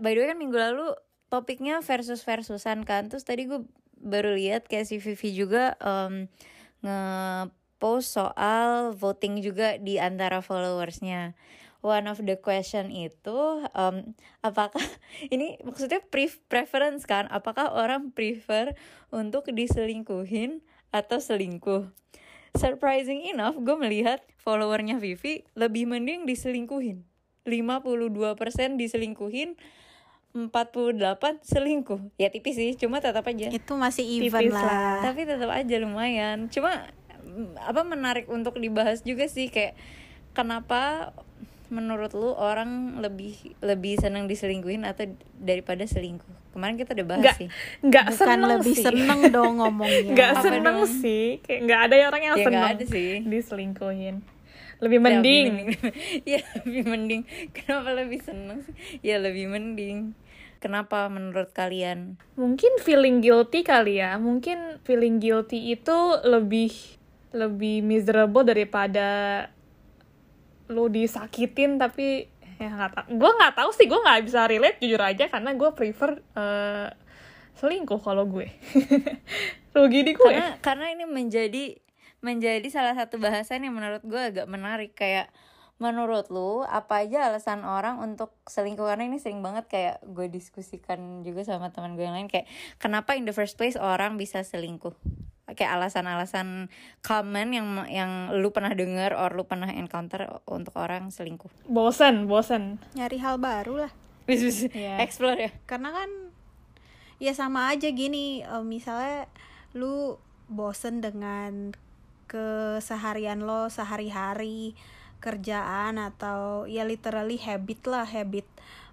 by the way kan minggu lalu topiknya versus versusan kan. Terus tadi gue baru lihat kayak si Vivi juga um, nge-post soal voting juga di antara followersnya. One of the question itu um, apakah ini maksudnya pre preference kan? Apakah orang prefer untuk diselingkuhin atau selingkuh? Surprising enough gue melihat followernya Vivi lebih mending diselingkuhin. 52% diselingkuhin 48 selingkuh. Ya tipis sih cuma tetap aja. Itu masih even lah. lah. Tapi tetap aja lumayan. Cuma apa menarik untuk dibahas juga sih kayak kenapa menurut lu orang lebih lebih seneng diselingkuhin atau daripada selingkuh? Kemarin kita udah bahas nggak, sih. nggak bukan seneng lebih sih. seneng dong ngomongnya. Nggak Apa seneng dong? sih. Kayak nggak ada orang yang Ya, seneng ada sih. diselingkuhin. Lebih Ya, mending. Lebih mending. ya lebih mending. Kenapa lebih seneng sih? Ya lebih mending kenapa menurut kalian? Mungkin feeling guilty kali ya. Mungkin feeling guilty itu lebih lebih miserable daripada lu disakitin tapi ya nggak tau gue nggak tahu sih gue nggak bisa relate jujur aja karena gue prefer eh, selingkuh kalau gue. Rugi di gue. Karena karena ini menjadi menjadi salah satu bahasan yang menurut gue agak menarik. Kayak menurut lu apa aja alasan orang untuk selingkuh karena ini sering banget kayak gue diskusikan juga sama teman gue yang lain kayak kenapa in the first place orang bisa selingkuh? Kayak alasan-alasan common yang yang lu pernah dengar or lu pernah encounter untuk orang selingkuh? Bosen bosen. Nyari hal baru lah. Bis, bis, Iya. explore ya. Karena kan ya sama aja gini eh, misalnya lu bosen dengan keseharian lo sehari-hari kerjaan atau ya literally habit lah habit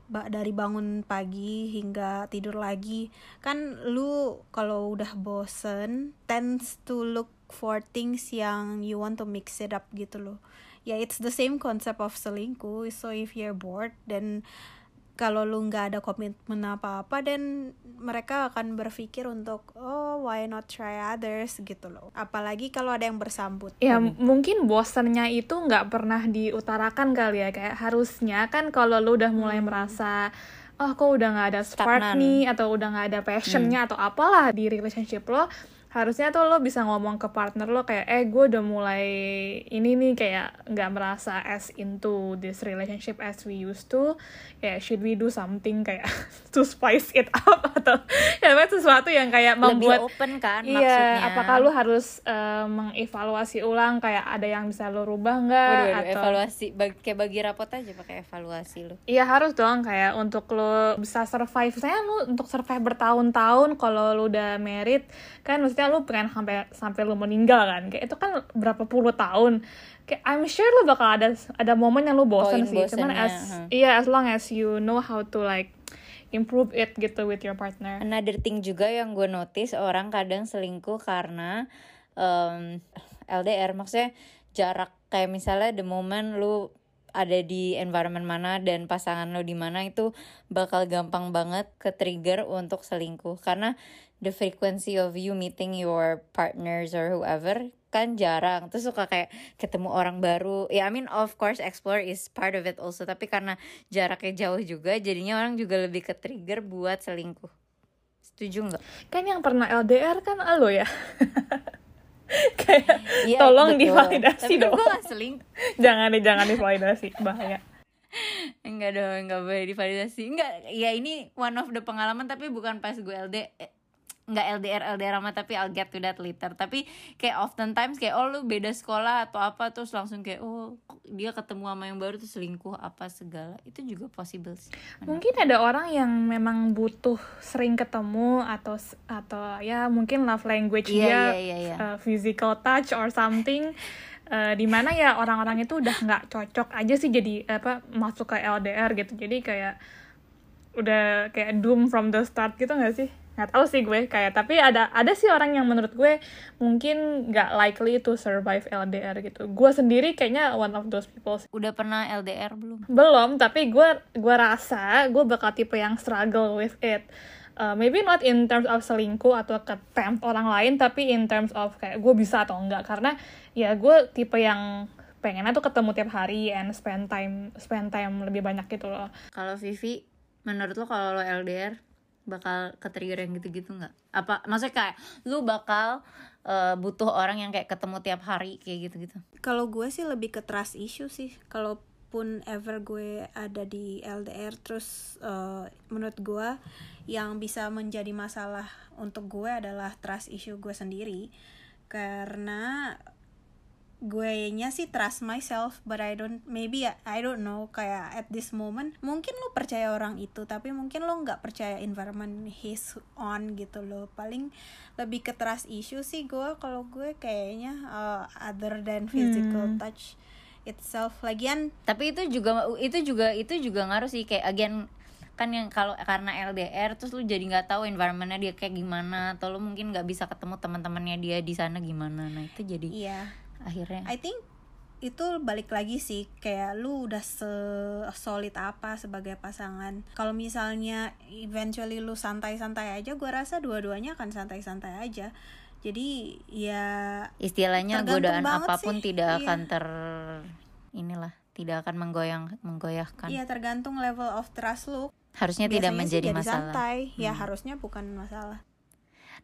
dari bangun pagi hingga tidur lagi. Kan lu kalau udah bosen tends to look for things yang you want to mix it up gitu loh. Ya it's the same concept of selingkuh. So if you're bored then kalau lu nggak ada komitmen apa-apa dan mereka akan berpikir untuk oh why not try others gitu loh. Apalagi kalau ada yang bersambut. Ya mungkin bosennya itu nggak pernah diutarakan kali ya. Kayak harusnya kan kalau lu udah mulai merasa oh kok udah nggak ada spark Stagnan. nih atau udah nggak ada passionnya atau apalah di relationship lo harusnya tuh lo bisa ngomong ke partner lo kayak eh gue udah mulai ini nih kayak nggak merasa as into this relationship as we used to. Kayak should we do something kayak to spice it up? Atau ya sesuatu yang kayak membuat lebih open kan Iya, maksudnya. apakah lu harus eh, mengevaluasi ulang kayak ada yang bisa lu rubah nggak? Atau evaluasi. Kayak bagi rapot aja pakai evaluasi lu Iya harus dong kayak untuk lu bisa survive. Saya lu untuk survive bertahun-tahun kalau lu udah married kan maksudnya lu pengen sampai sampai lu meninggal kan. Kayak itu kan berapa puluh tahun. Kayak I'm sure lu bakal ada ada momen yang lu bosen Poin sih. Cuman as huh. iya as long as you know how to like improve it gitu with your partner. Another thing juga yang gue notice orang kadang selingkuh karena um, LDR maksudnya jarak kayak misalnya the moment lu ada di environment mana dan pasangan lo di mana itu bakal gampang banget ke trigger untuk selingkuh karena the frequency of you meeting your partners or whoever kan jarang terus suka kayak ketemu orang baru ya I mean of course explore is part of it also tapi karena jaraknya jauh juga jadinya orang juga lebih ke trigger buat selingkuh setuju nggak Kan yang pernah LDR kan lo ya. kayak Iya, tolong betul. divalidasi tapi kan dong. gue gak selingkuh jangan nih jangan divalidasi bahaya. enggak dong enggak boleh divalidasi enggak ya ini one of the pengalaman tapi bukan pas gue LD eh, enggak LDR LDR sama tapi I'll get to that later. Tapi kayak oftentimes kayak oh lu beda sekolah atau apa terus langsung kayak oh dia ketemu sama yang baru tuh selingkuh apa segala. Itu juga possible sih Mungkin ada orang yang memang butuh sering ketemu atau atau ya mungkin love language Iya, dia iya, iya, iya. uh, physical touch or something. Uh, di mana ya orang-orang itu udah nggak cocok aja sih jadi apa masuk ke LDR gitu. Jadi kayak udah kayak doom from the start gitu nggak sih nggak tahu sih gue kayak tapi ada ada sih orang yang menurut gue mungkin nggak likely to survive LDR gitu. Gue sendiri kayaknya one of those people udah pernah LDR belum? Belum tapi gue gue rasa gue bakal tipe yang struggle with it. Uh, maybe not in terms of selingkuh atau ke tempt orang lain tapi in terms of kayak gue bisa atau enggak. Karena ya gue tipe yang pengennya tuh ketemu tiap hari and spend time spend time lebih banyak gitu loh. Kalau Vivi menurut lo kalau lo LDR bakal ke yang gitu-gitu nggak apa maksudnya kayak lu bakal uh, butuh orang yang kayak ketemu tiap hari kayak gitu-gitu Kalau gue sih lebih ke trust issue sih. Kalaupun ever gue ada di LDR, terus eh, menurut gue yang bisa menjadi masalah untuk gue adalah trust issue gue sendiri. Karena gue nya sih trust myself, but I don't maybe I don't know kayak at this moment mungkin lo percaya orang itu, tapi mungkin lo nggak percaya environment he's on gitu loh. Paling lebih ke trust issue sih gue kalau gue kayaknya uh, other than physical touch itself. Lagian tapi itu juga itu juga itu juga ngaruh sih kayak again kan yang kalau karena LDR terus lu jadi nggak tahu environmentnya dia kayak gimana atau lu mungkin nggak bisa ketemu teman-temannya dia di sana gimana. Nah itu jadi iya akhirnya. I think itu balik lagi sih kayak lu udah se solid apa sebagai pasangan. Kalau misalnya eventually lu santai-santai aja gue rasa dua-duanya akan santai-santai aja. Jadi ya istilahnya godaan apa pun sih, tidak iya. akan ter inilah tidak akan menggoyang menggoyahkan. Iya tergantung level of trust lu. Harusnya tidak Biasanya sih menjadi jadi masalah. santai. Ya harusnya bukan masalah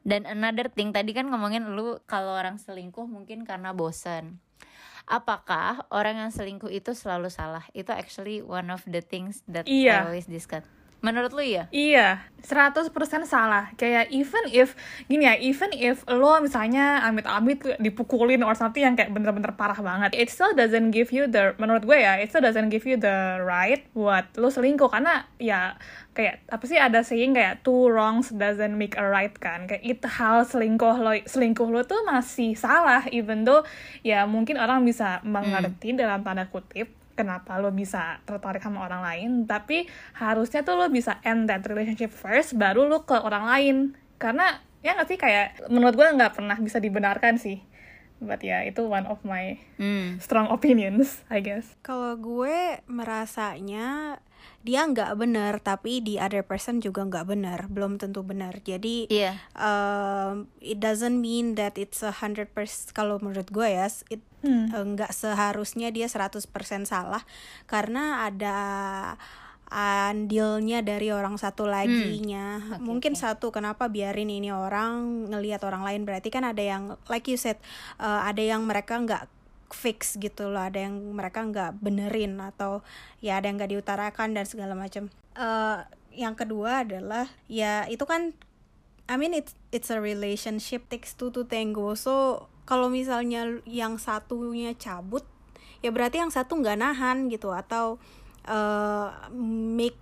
Dan another thing tadi kan ngomongin lu kalau orang selingkuh mungkin karena bosan. Apakah orang yang selingkuh itu selalu salah? Itu actually one of the things that Iya. I always discuss. Menurut lu ya? Iya, 100% salah. Kayak even if gini ya, even if lo misalnya amit-amit dipukulin or something yang kayak bener-bener parah banget, it still doesn't give you the menurut gue ya, it still doesn't give you the right buat lo selingkuh karena ya kayak apa sih ada saying kayak two wrongs doesn't make a right kan. Kayak itu hal selingkuh lo selingkuh lo tuh masih salah even though ya mungkin orang bisa mengerti dalam tanda kutip kenapa lo bisa tertarik sama orang lain tapi harusnya tuh lo bisa end that relationship first baru lo ke orang lain karena ya nggak sih kayak menurut gue nggak pernah bisa dibenarkan sih but ya itu one of my Hmm. strong opinions I guess Kalau gue merasanya dia nggak benar, tapi di other person juga nggak benar, belum tentu benar. Jadi Iya. um, it doesn't mean that it's a hundred percent. Kalau menurut gue ya, it Hmm. eh, nggak seharusnya dia 100% salah, karena ada andilnya dari orang satu laginya. Oke, Mungkin oke. satu kenapa biarin ini orang ngelihat orang lain berarti kan ada yang like you said uh, ada yang mereka nggak fix gitu loh ada yang mereka nggak benerin atau ya ada yang nggak diutarakan dan segala macam Eh, yang kedua adalah ya itu kan I mean it's it's a relationship takes two to tango so kalau misalnya yang satunya cabut ya berarti yang satu nggak nahan gitu atau eh, make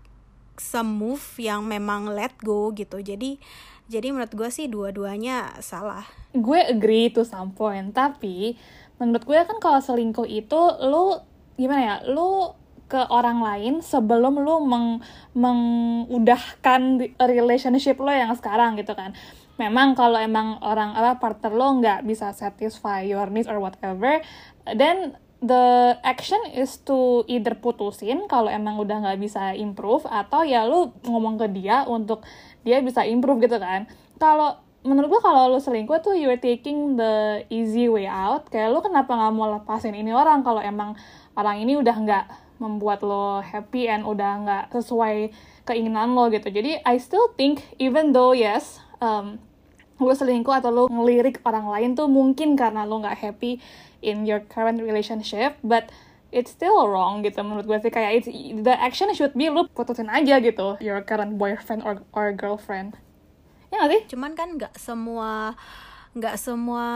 some move yang memang let go gitu. Jadi jadi menurut gue sih dua-duanya salah. Gue agree to some point tapi menurut gue kan kalau selingkuh itu lu gimana ya lu ke orang lain sebelum lu meng mengudahkan relationship lo yang sekarang gitu kan memang kalau emang orang apa partner lo nggak bisa satisfy your needs or whatever then the action is to either putusin kalau emang udah nggak bisa improve atau ya lu ngomong ke dia untuk dia bisa improve gitu kan. Kalau menurut gua kalau lu selingkuh tuh you're taking the easy way out. Kayak lu kenapa nggak mau lepasin ini orang kalau emang orang ini udah nggak membuat lo happy and udah nggak sesuai keinginan lo gitu. Jadi I still think even though yes um, lo selingkuh atau lo ngelirik orang lain tuh mungkin karena lo nggak happy in your current relationship but it's still wrong gitu menurut gue sih kayak it's, the action should be lo putusin aja gitu your current boyfriend or, or girlfriend ya gak sih? cuman kan nggak semua nggak semua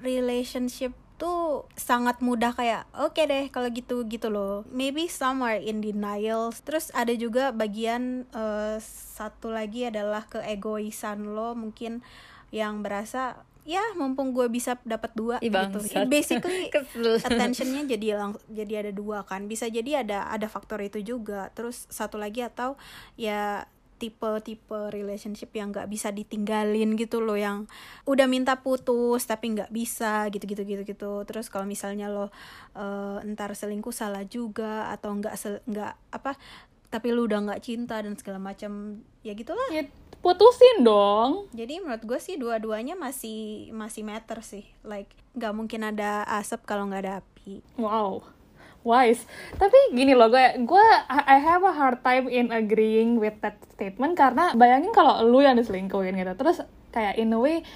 relationship tuh sangat mudah kayak oke deh kalau gitu gitu loh. Maybe some are in denial. Terus ada juga bagian eh, satu lagi adalah keegoisan lo mungkin yang berasa ya mumpung gue bisa dapat dua gitu. bangsat. basically attentionnya jadi lang jadi ada dua kan. Bisa jadi ada ada faktor itu juga. Terus satu lagi atau ya tipe-tipe relationship yang nggak bisa ditinggalin gitu loh yang udah minta putus tapi nggak bisa gitu gitu gitu gitu. Terus kalau misalnya lo eh, entar selingkuh salah juga atau nggak nggak apa tapi lu udah nggak cinta dan segala macam ya gitulah. Ya putusin dong. Jadi menurut gue sih dua-duanya masih masih matter sih. Like nggak mungkin ada asap kalau nggak ada api. Wow wise tapi gini loh gue gue I have a hard time in agreeing with that statement karena bayangin kalau lu yang diselingkuhin gitu. Terus kayak in a way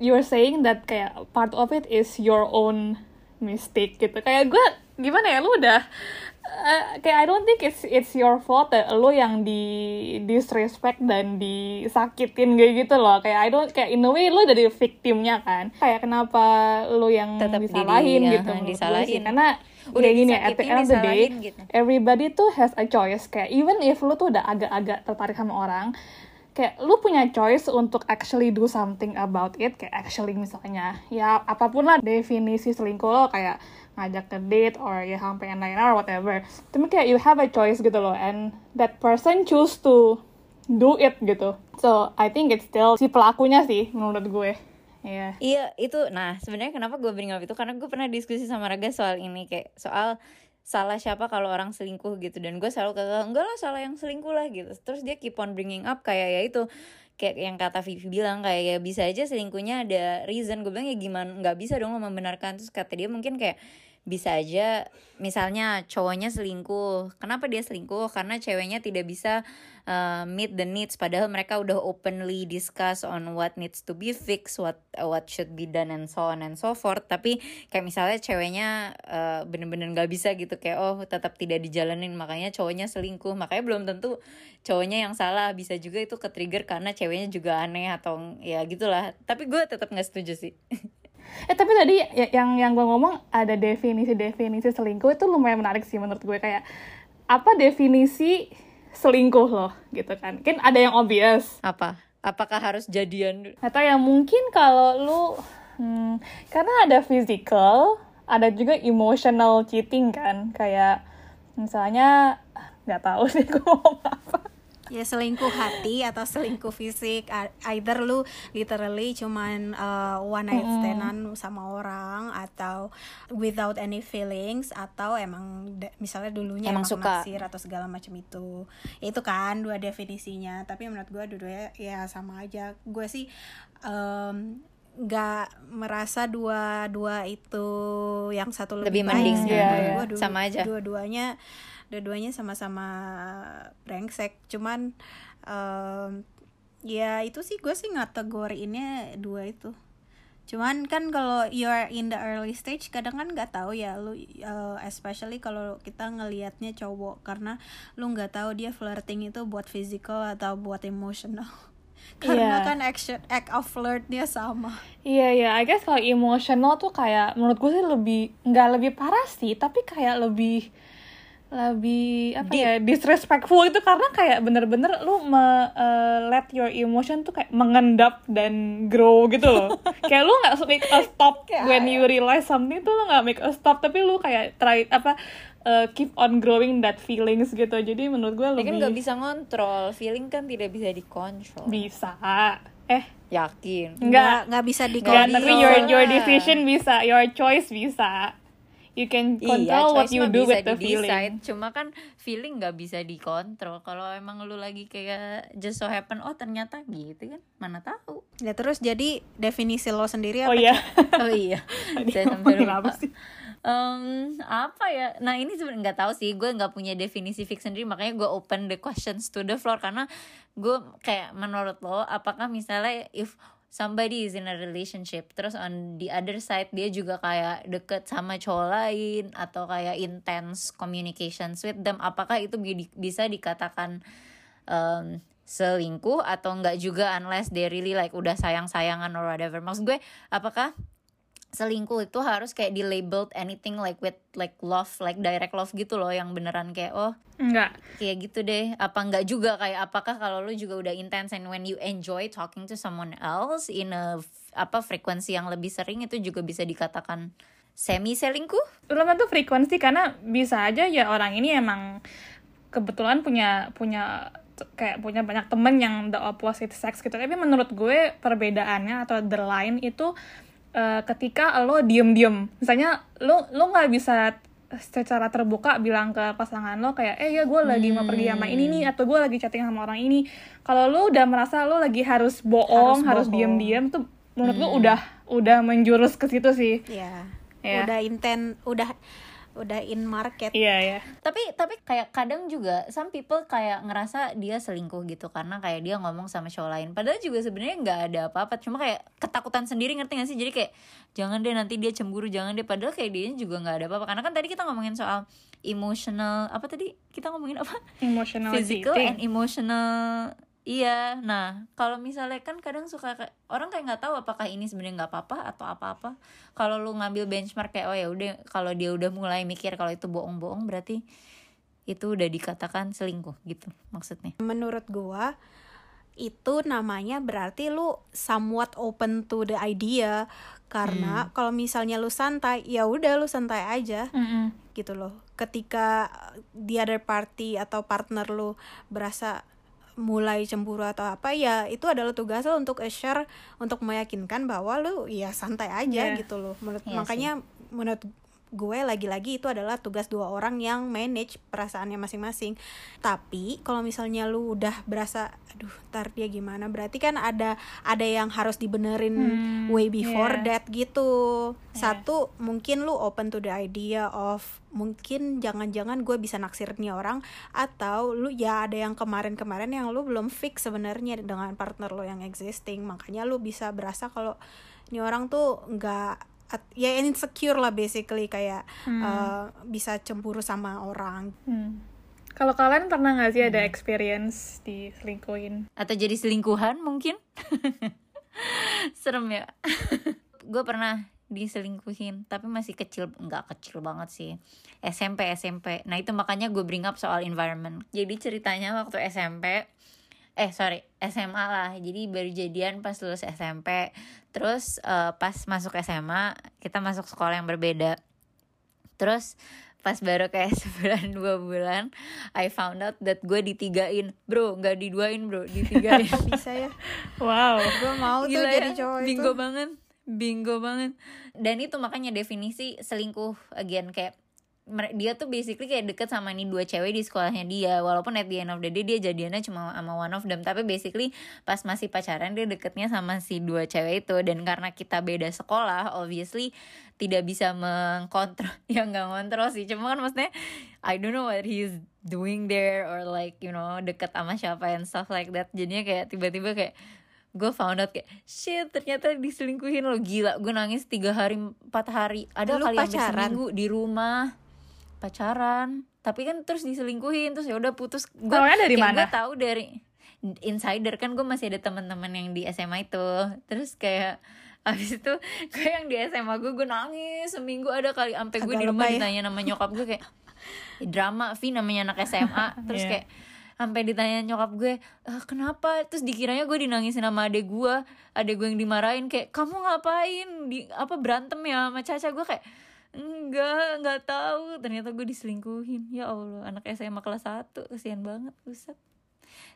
you're saying that kayak part of it is your own mistake gitu. Kayak gue gimana ya lu udah uh, kayak I don't think it's it's your fault ya lu yang di disrespect dan disakitin kayak gitu loh kayak I don't kayak in a way lu dari victimnya kan kayak kenapa lu yang Tetap disalahin jadi, gitu ya, menurut gue disalahin. sih. karena Udah udah gini ya, at the end of the day gitu. everybody tuh has a choice kayak even if lu tuh udah agak-agak tertarik sama orang kayak lu punya choice untuk actually do something about it kayak actually misalnya ya apa pun lah definisi selingkuh lo kayak ngajak ke date or ya sampai yang lain or whatever. Tapi kayak you have a choice gitu loh and that person choose to do it gitu. So I think it's still si pelakunya sih menurut gue. Iya. Iya itu. Nah sebenarnya kenapa gue bring up itu? Karena gue pernah diskusi sama Raga soal ini kayak soal salah siapa kalau orang selingkuh gitu. Dan gue selalu kata enggak lah salah yang selingkuh lah gitu. Terus dia keep on bringing up kayak ya itu kayak yang kata Vivi bilang kayak ya bisa aja selingkuhnya ada reason. Gue bilang ya gimana nggak bisa dong membenarkan. Terus kata dia mungkin kayak bisa aja misalnya cowoknya selingkuh. Kenapa dia selingkuh? Karena ceweknya tidak bisa uh, meet the needs. Padahal mereka udah openly discuss on what needs to be fixed what what should be done and so on and so forth. Tapi kayak misalnya ceweknya uh, bener-bener nggak bisa gitu. Kayak oh tetap tidak dijalanin. Makanya cowoknya selingkuh. Makanya belum tentu cowoknya yang salah. Bisa juga itu ke trigger karena ceweknya juga aneh atau ya gitulah. Tapi gue tetap nggak setuju sih Eh tapi tadi ya- yang yang gue ngomong ada definisi-definisi selingkuh itu lumayan menarik sih menurut gue. Kayak apa definisi selingkuh loh gitu kan. Kan ada yang obvious. Apa? Apakah harus jadian? Atau yang mungkin kalau lu hmm, karena ada physical ada juga emotional cheating kan. Kayak misalnya nggak tahu sih gue ngomong apa ya selingkuh hati atau selingkuh fisik either lu literally cuman uh, one night standan sama orang atau without any feelings atau emang misalnya dulunya Emang emang, suka. naksir atau segala macam itu Ya itu kan dua definisinya tapi menurut gue dua-duanya ya sama aja gue sih em, nggak merasa dua dua itu yang satu lebih, Lebih baik mending, iya. gua dua- Sama aja. dua-duanya dua-duanya sama-sama brengsek. Cuman em, ya itu sih gue sih ngategoriinnya dua itu. Cuman kan kalau you're in the early stage kadang kan nggak tahu ya lu uh, especially kalau kita ngelihatnya cowok. Karena lu nggak tahu dia flirting itu buat physical atau buat emotional. Karena Iya. kan action act of flirtnya sama. Iya iya, I guess kalau emotional tuh kayak menurut gue sih lebih nggak lebih parah sih, tapi kayak lebih lebih apa ya disrespectful itu karena kayak bener-bener lu me, uh, let your emotion tuh kayak mengendap dan grow gitu loh. kayak lu nggak make a stop when you realize something tuh lu nggak make a stop tapi lu kayak try apa uh, keep on growing that feelings gitu. Jadi menurut gue Ya lebih kan nggak bisa ngontrol, feeling kan tidak bisa dikontrol. bisa. Eh Yakin. Enggak. nggak bisa dikontrol tapi your your decision bisa, your choice bisa. You can control what choice you do with the feeling. Cuma kan feeling nggak bisa dikontrol. Kalau emang lu lagi kayak just so happen, oh ternyata gitu kan, mana tahu. ya terus jadi definisi lo sendiri Oh apa iya. Oh iya, Tadi saya sampai lupa. apa sih? Em, apa ya? Nah ini sebenarnya nggak tahu sih. Gue nggak punya definisi fix sendiri. Makanya gue open the questions to the floor karena gue kayak menurut lo, apakah misalnya if somebody is in a relationship, terus on the other side dia juga kayak deket sama cowok lain atau kayak intense communications with them, apakah itu bi- bisa dikatakan em, selingkuh atau enggak juga unless they really like udah sayang-sayangan or whatever. Maksud gue apakah selingkuh itu harus kayak di labeled anything like with like love like direct love gitu loh yang beneran kayak oh Enggak. kayak gitu deh apa enggak juga kayak apakah kalau lu juga udah intense and when you enjoy talking to someone else in a apa frekuensi yang lebih sering itu juga bisa dikatakan semi selingkuh Belum tentu frekuensi karena bisa aja ya orang ini emang kebetulan punya punya kayak punya banyak temen yang the opposite sex gitu. Tapi menurut gue perbedaannya atau the line itu eh, ketika lo diem-diem. Misalnya lo lo nggak bisa secara terbuka bilang ke pasangan lo kayak eh ya gue lagi mau pergi sama ini nih atau gue lagi chatting sama orang ini. Kalau lo udah merasa lo lagi harus bohong harus, Harus diem-diem tuh menurut gue udah udah menjurus ke situ sih. Ya Iya. udah inten udah udah in market. Iya ya. tapi tapi kayak kadang juga some people kayak ngerasa dia selingkuh gitu karena kayak dia ngomong sama cowok lain. Padahal juga sebenarnya nggak ada apa-apa cuma kayak ketakutan sendiri ngerti gak sih? Jadi kayak jangan deh nanti dia cemburu jangan deh. Padahal kayak dia juga nggak ada apa-apa. Karena kan tadi kita ngomongin soal emotional apa tadi? Kita ngomongin apa? Emotional physical and emotional iya nah kalau misalnya kan kadang suka orang kayak nggak tahu apakah ini sebenarnya nggak apa-apa atau apa-apa. Kalau lu ngambil benchmark kayak oh ya udah kalau dia udah mulai mikir kalau itu bohong-bohong berarti itu udah dikatakan selingkuh gitu maksudnya. Menurut gua itu namanya berarti lu somewhat open to the idea. Karena kalau misalnya lu santai ya udah lu santai aja. Mm-mm. gitu loh. Ketika the other party atau partner lu berasa mulai cemburu atau apa ya itu adalah tugas lo untuk assure untuk meyakinkan bahwa lu ya santai aja Yeah. gitu loh menurut Iya makanya menurut gue lagi-lagi itu adalah tugas dua orang yang manage perasaannya masing-masing. Tapi kalau misalnya lu udah berasa aduh ntar dia gimana? Berarti kan ada ada yang harus dibenerin Hmm, way before yeah. that gitu. Satu mungkin lu open to the idea of mungkin jangan-jangan gue bisa naksir nih orang atau lu ya ada yang kemarin-kemarin yang lu belum fix sebenarnya dengan partner lo yang existing. Makanya lu bisa berasa kalau ini orang tuh nggak at- ya insecure lah basically kayak eh, bisa cemburu sama orang. Hmm. Kalau kalian pernah nggak sih ada experience diselingkuhin? atau jadi selingkuhan mungkin? Serem ya. Gue pernah diselingkuhin tapi masih kecil nggak kecil banget sih. SMP SMP nah itu makanya gue bring up soal environment. Jadi ceritanya waktu SMP eh sorry SMA lah. Jadi baru jadian pas lulus SMP terus eh, pas masuk SMA kita masuk sekolah yang berbeda. Terus pas baru kayak sebulan dua bulan I found out that gue ditigain bro nggak diduain bro ditigain bisa ya. Wow. gue mau tuh Gila jadi ya, cowok itu. Bingo banget. Bingo banget. Dan itu makanya definisi selingkuh again kayak dia tuh basically kayak deket sama nih dua cewek di sekolahnya dia. Walaupun at the end of the day dia jadiannya cuma sama one of them tapi basically pas masih pacaran dia deketnya sama si dua cewek itu. Dan karena kita beda sekolah obviously tidak bisa mengkontrol ya nggak ngontrol sih. Cuma kan maksudnya I don't know what he's doing there or like you know deket sama siapa and stuff like that. Jadinya kayak tiba-tiba kayak gue found out kayak shit ternyata diselingkuhin lo. Gila gue nangis tiga hari empat hari. Ada Lu kali pacaran? seminggu di rumah pacaran. Tapi kan terus diselingkuhin terus ya udah putus. Gue dari mana? gue tahu dari insider kan gue masih ada teman-teman yang di SMA itu. Terus kayak abis itu gue yang di SMA gue gue nangis seminggu. Ada kali sampai gue di rumah ya. ditanya nama nyokap gue kayak "Ih, drama Vi namanya anak SMA terus Iya. kayak sampai ditanya nyokap gue "Ah, kenapa? Terus dikiranya gue dinangisin sama adek gue adek gue yang dimarahin kayak kamu ngapain? Di apa berantem ya sama Caca? Gue kayak enggak enggak tahu. Ternyata gue diselingkuhin. Ya Allah anak SMA kelas 1 kesian banget buset.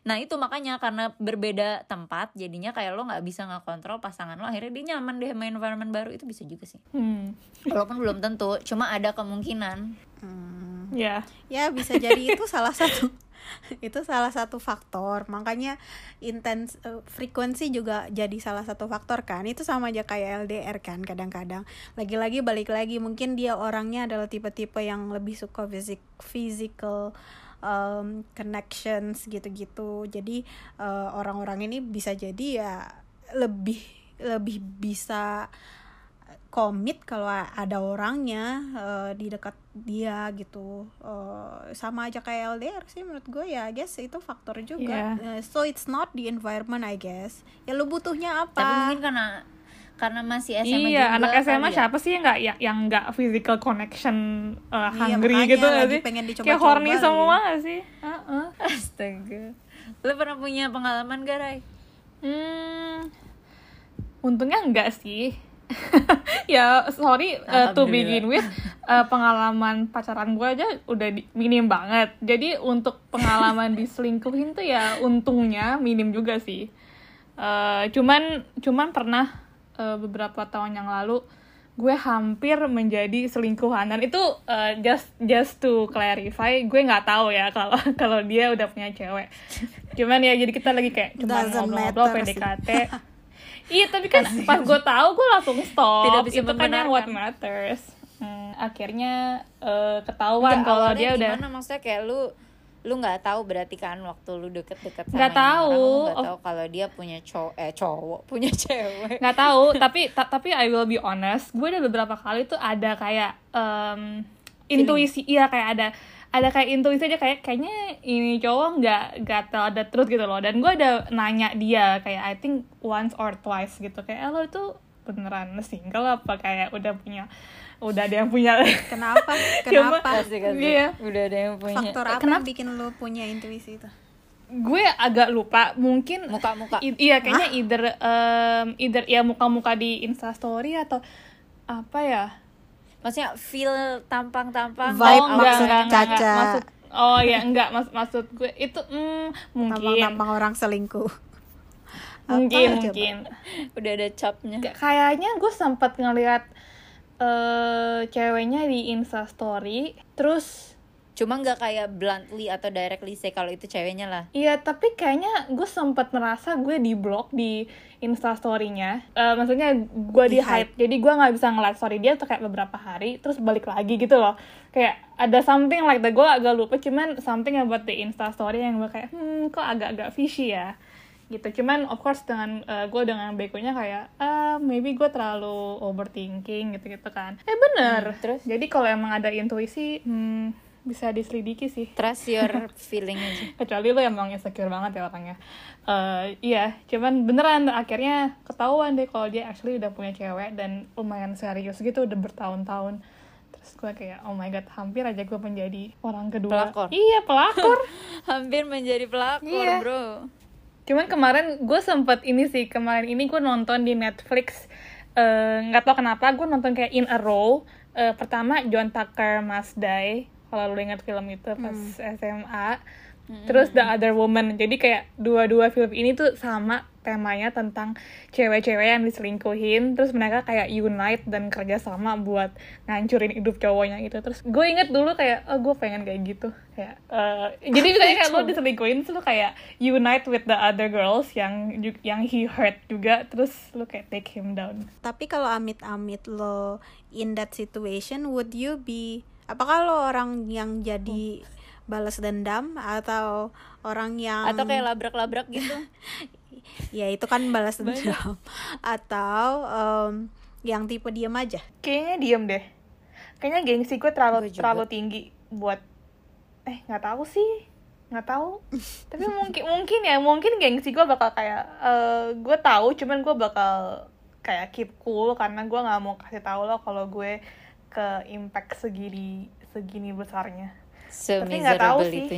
Nah itu makanya karena berbeda tempat jadinya kayak lo nggak bisa ngekontrol pasangan lo akhirnya dia nyaman deh main environment baru. Itu bisa juga sih. Hmm. walaupun belum tentu cuma ada kemungkinan. Hmm. Ya. ya bisa jadi itu salah satu itu salah satu faktor. Makanya intens eh, frekuensi juga jadi salah satu faktor kan. Itu sama aja kayak LDR kan kadang-kadang. Lagi-lagi balik lagi mungkin dia orangnya adalah tipe-tipe yang lebih suka fisik physical um, connections gitu-gitu. Jadi eh, orang-orang ini bisa jadi ya lebih lebih bisa komit kalau ada orangnya eh, di dekat dia gitu Eh, sama aja kayak LDR sih menurut gue ya I guess itu faktor juga Eh, so it's not the environment I guess ya lu butuhnya apa tapi mungkin karena karena masih SMA iya, juga anak SMA ya. siapa sih yang nggak yang, yang nggak physical connection uh, Iya, hungry makanya gitu nggak sih? pengen Kayak horny lagi. semua gak sih? Heeh. astaga lo pernah punya pengalaman gak Rai? Hmm, untungnya enggak sih. ya sorry uh, to begin with uh, pengalaman pacaran gue aja udah di- minim banget. Jadi untuk pengalaman diselingkuhin tuh ya untungnya minim juga sih. Uh, cuman cuman pernah uh, beberapa tahun yang lalu gue hampir menjadi selingkuhan dan itu uh, just just to clarify gue nggak tahu ya kalau kalau dia udah punya cewek cuman ya jadi kita lagi kayak cuma Doesn't ngobrol-ngobrol. PDKT iya tapi kan pas gue tahu gue langsung stop. Tidak bisa itu kan yang what matters. Hmm. akhirnya eh, ketahuan Nggak, kalau dia udah gimana? Maksudnya kayak lu lu nggak tahu berarti kan waktu lu deket-deket sama Nggak tahu. nggak Of- tahu kalau dia punya cowok eh cowok punya cewek. Nggak tahu tapi ta- tapi I will be honest gue ada beberapa kali tuh ada kayak em, intuisi iya kayak ada ada kayak intuisi aja kayak kayaknya ini cowok nggak nggak tell the truth gitu loh dan gue ada nanya dia kayak I think once or twice gitu kayak "Eh, lo itu beneran single apa kayak udah punya udah ada yang punya Kenapa? Cuma- Kenapa? Kasih, kasih. Iya. udah ada yang punya Faktor apa Kenapa? yang bikin lu punya intuisi itu? gue agak lupa mungkin muka-muka I- iya kayaknya either um, either ya muka-muka di instastory atau apa ya maksudnya feel tampang-tampang Vibe oh, enggak, maksud enggak, enggak, enggak. Caca. maksud oh ya enggak mas maksud gue itu mm, mungkin Tampang-tampang orang selingkuh. Apa mungkin coba? mungkin udah ada capnya Kayak- kayaknya gue sempat ngeliat eh ceweknya di instastory terus cuma nggak kayak bluntly atau directly say kalau itu ceweknya lah. Iya, tapi kayaknya gue sempat merasa gue di blok di instastorynya. Eh maksudnya gue di Di hide, jadi gue nggak bisa ngeliat story dia tuh kayak beberapa hari, terus balik lagi gitu loh. Kayak ada something like that, gue agak lupa, cuman something about the instastory yang gue kayak, hmm kok agak-agak fishy ya? Gitu. Cuman of course dengan eh, gue dengan begonya kayak ah maybe gue terlalu overthinking gitu gitu kan. Eh bener. Hmm, terus? jadi kalau emang ada intuisi hmm, bisa diselidiki sih. Trust your feeling aja. Kecuali lo emang insecure banget ya orangnya. Eh iya cuman beneran akhirnya ketahuan deh kalau dia actually udah punya cewek dan lumayan serius gitu udah bertahun-tahun. Terus gue kayak oh my god hampir aja gue menjadi orang kedua. Pelakor. iya pelakor. Hampir menjadi pelakor Iya. bro. Cuman kemarin gue sempet ini sih kemarin ini gue nonton di Netflix eh, nggak tau kenapa gue nonton kayak in a row. Eh, pertama John Tucker Must Die kalau lu ingat film itu pas SMA terus The Other Woman. Jadi kayak dua-dua film ini tuh sama temanya tentang cewek-cewek yang diselingkuhin. Terus mereka kayak unite dan kerja sama buat ngancurin hidup cowoknya gitu. Terus gue inget dulu kayak oh gue pengen kayak gitu. Kayak eh, jadi misalnya kayak lo diselingkuhin terus lo kayak unite with the other girls yang yang he hurt juga terus lo kayak take him down. Tapi kalau amit-amit lo in that situation, would you be apakah lo orang yang jadi balas dendam atau orang yang atau kayak labrak-labrak gitu? Ya itu kan balas dendam. Atau em, yang tipe diam aja? kayaknya diem deh. Kayaknya gengsi gue terlalu Gue terlalu tinggi buat eh nggak tahu sih. Nggak tahu. Tapi mungkin mungkin ya mungkin gengsi gue bakal kayak eh gue tahu cuman gue bakal kayak keep cool karena gue nggak mau kasih tahu lo kalau gue ke impact segini segini besarnya. Tapi nggak tahu sih. itu.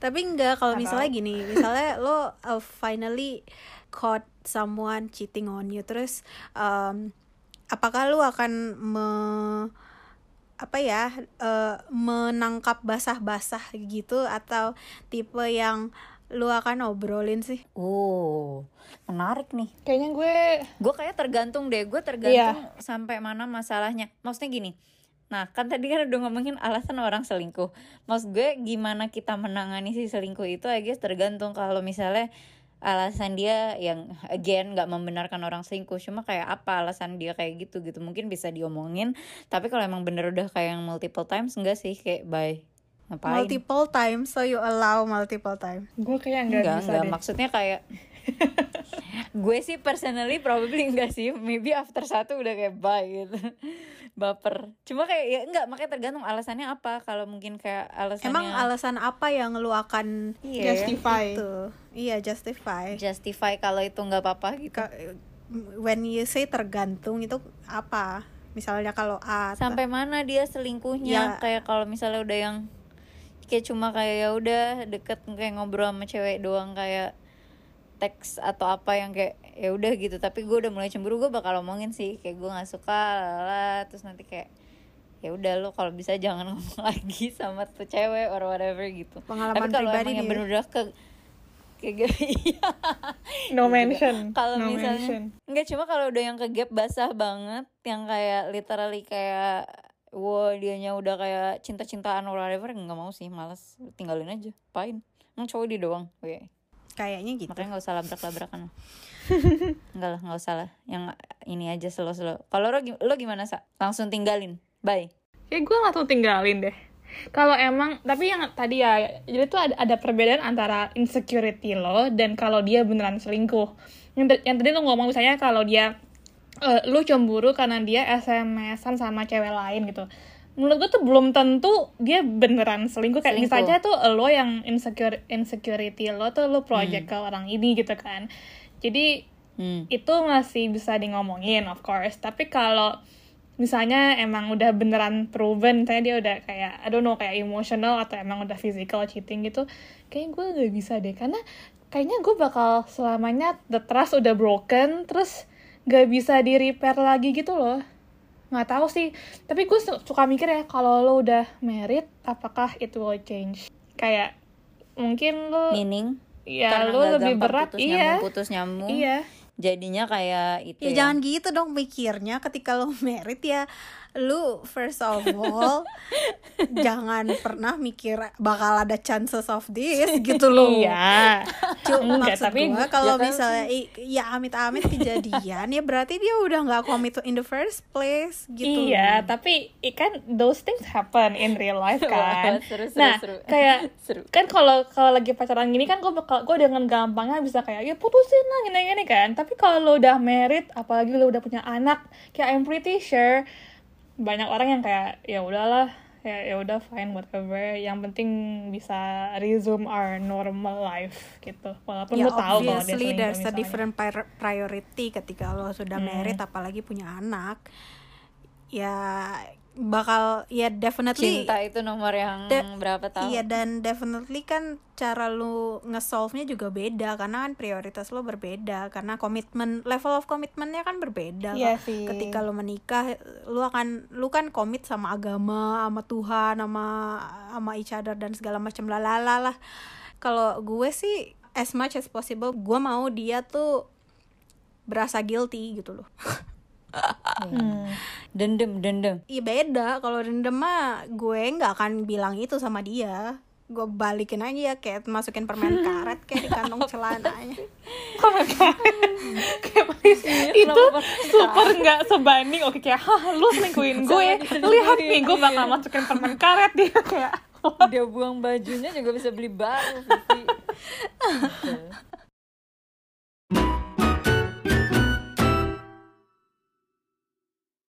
Tapi enggak kalau Nggak misalnya gini, misalnya lo uh, finally caught someone cheating on you terus um, apakah lo akan me apa ya eh, menangkap basah-basah gitu atau tipe yang lu akan obrolin sih? oh menarik nih. Kayaknya gue gue kayak tergantung deh gue tergantung sampai mana masalahnya. Maksudnya gini nah kan tadi kan udah ngomongin alasan orang selingkuh. Maksud gue gimana kita menangani si selingkuh itu I guess tergantung kalau misalnya alasan dia yang again nggak membenarkan orang selingkuh. Cuma kayak apa alasan dia kayak gitu gitu. Mungkin bisa diomongin. Tapi kalau emang bener udah kayak yang multiple times enggak sih kayak bye ngapain Multiple times, so you allow multiple time. gue kayak nggak enggak bisa enggak deh maksudnya kayak gue sih personally probably enggak sih maybe after satu udah kayak bye gitu baper cuma kayak ya enggak makanya tergantung alasannya apa kalau mungkin kayak alasannya Emang alasan apa yang lu akan Iya. justify itu? Iya, justify. justify kalau itu nggak apa-apa gitu Ka- when you say tergantung itu apa? Misalnya kalau A sampai mana dia selingkuhnya Ya. kayak kalau misalnya udah yang kayak cuma kayak ya udah deket kayak ngobrol sama cewek doang kayak teks atau apa yang kayak ya udah gitu. Tapi gue udah mulai cemburu gue bakal omongin sih kayak gue nggak suka lala terus nanti kayak ya udah lo kalau bisa jangan ngomong lagi sama tuh cewek or whatever gitu. Pengalaman tapi kalau emang yang bener udah ke kayak gitu iya. No Gitu. mention. Kalau no misalnya mention. enggak cuma kalau udah yang ke gap basah banget yang kayak literally kayak wow dianya udah kayak cinta-cintaan or whatever nggak mau sih malas tinggalin aja pain emang cowok dia doang Oke. kayaknya gitu. makanya nggak usah labrak-labrakan. Enggak lah nggak usah lah. Yang ini aja slow slow kalau lo, lo gimana sa? Langsung tinggalin. Bye. Kayak gue langsung tinggalin deh. Kalau emang tapi yang tadi ya jadi tuh ada, ada perbedaan antara insecurity lo dan kalau dia beneran selingkuh. Yang, yang tadi lo ngomong misalnya kalau dia uh, lu cemburu karena dia SMS-an sama cewek lain gitu. Menurut gue tuh belum tentu dia beneran selingkuh. Kayak Selingkuh. bisa aja tuh lo yang insecure insecurity lo tuh lo project ke orang ini gitu kan. Jadi Hmm. itu masih bisa di ngomongin of course. Tapi kalau misalnya emang udah beneran proven misalnya dia udah kayak I don't know kayak emotional atau emang udah physical cheating gitu kayaknya gue gak bisa deh. Karena kayaknya gue bakal selamanya the trust udah broken terus gak bisa di repair lagi gitu loh. Nggak tahu sih. Tapi gue su- suka mikir ya kalau lo udah married apakah it will change? Kayak mungkin lo Meaning? Ya karena lo lebih berat putus iya. nyambung putus nyambung. iya. Jadinya kayak itu ya jangan gitu dong mikirnya. Ketika lo merit ya lu first of all jangan pernah mikir bakal ada chances of this gitu loh iya Cuma maksud tapi gua kalau ya kan- misalnya i- ya amit-amit kejadian ya berarti dia udah nggak komit in the first place gitu Iya, tapi i- kan those things happen in real life kan. Seru, seru, nah, seru. kayak Seru. kan kalau kalau lagi pacaran gini kan gue bakal gue dengan gampangnya bisa kayak ya putusin lah gini-gini kan. Tapi kalau udah married, apalagi lo udah punya anak, kayak I'm pretty sure banyak orang yang kayak ya udahlah ya ya udah fine whatever yang penting bisa resume our normal life gitu walaupun ya lo tahu kalau dia selingkuh there's a misalnya. different pri- priority ketika lo sudah Hmm. married apalagi punya anak ya bakal ya definitely cinta itu nomor yang De- berapa tahun? Iya dan definitely kan cara lu nge-solve-nya juga beda karena kan prioritas lu berbeda karena komitmen level of komitmennya kan berbeda. Iya Kak. sih. Ketika lu menikah lu akan lu kan komit sama agama, sama Tuhan, sama sama each other dan segala macam lalala lah. Kalau gue sih as much as possible gue mau dia tuh berasa guilty gitu loh. Hmm. Dendam, dendam. Iya beda. Kalau dendam mah gue nggak akan bilang itu sama dia. Gue balikin aja kayak masukin permen karet kayak di kantong celananya. Kayak please, itu super nggak sebanding oke kayak hah lu selingkuhin gue. Lihat nih gue bakal masukin permen karet. Dia kayak Dia buang bajunya juga bisa beli baru, Vivi. Gitu.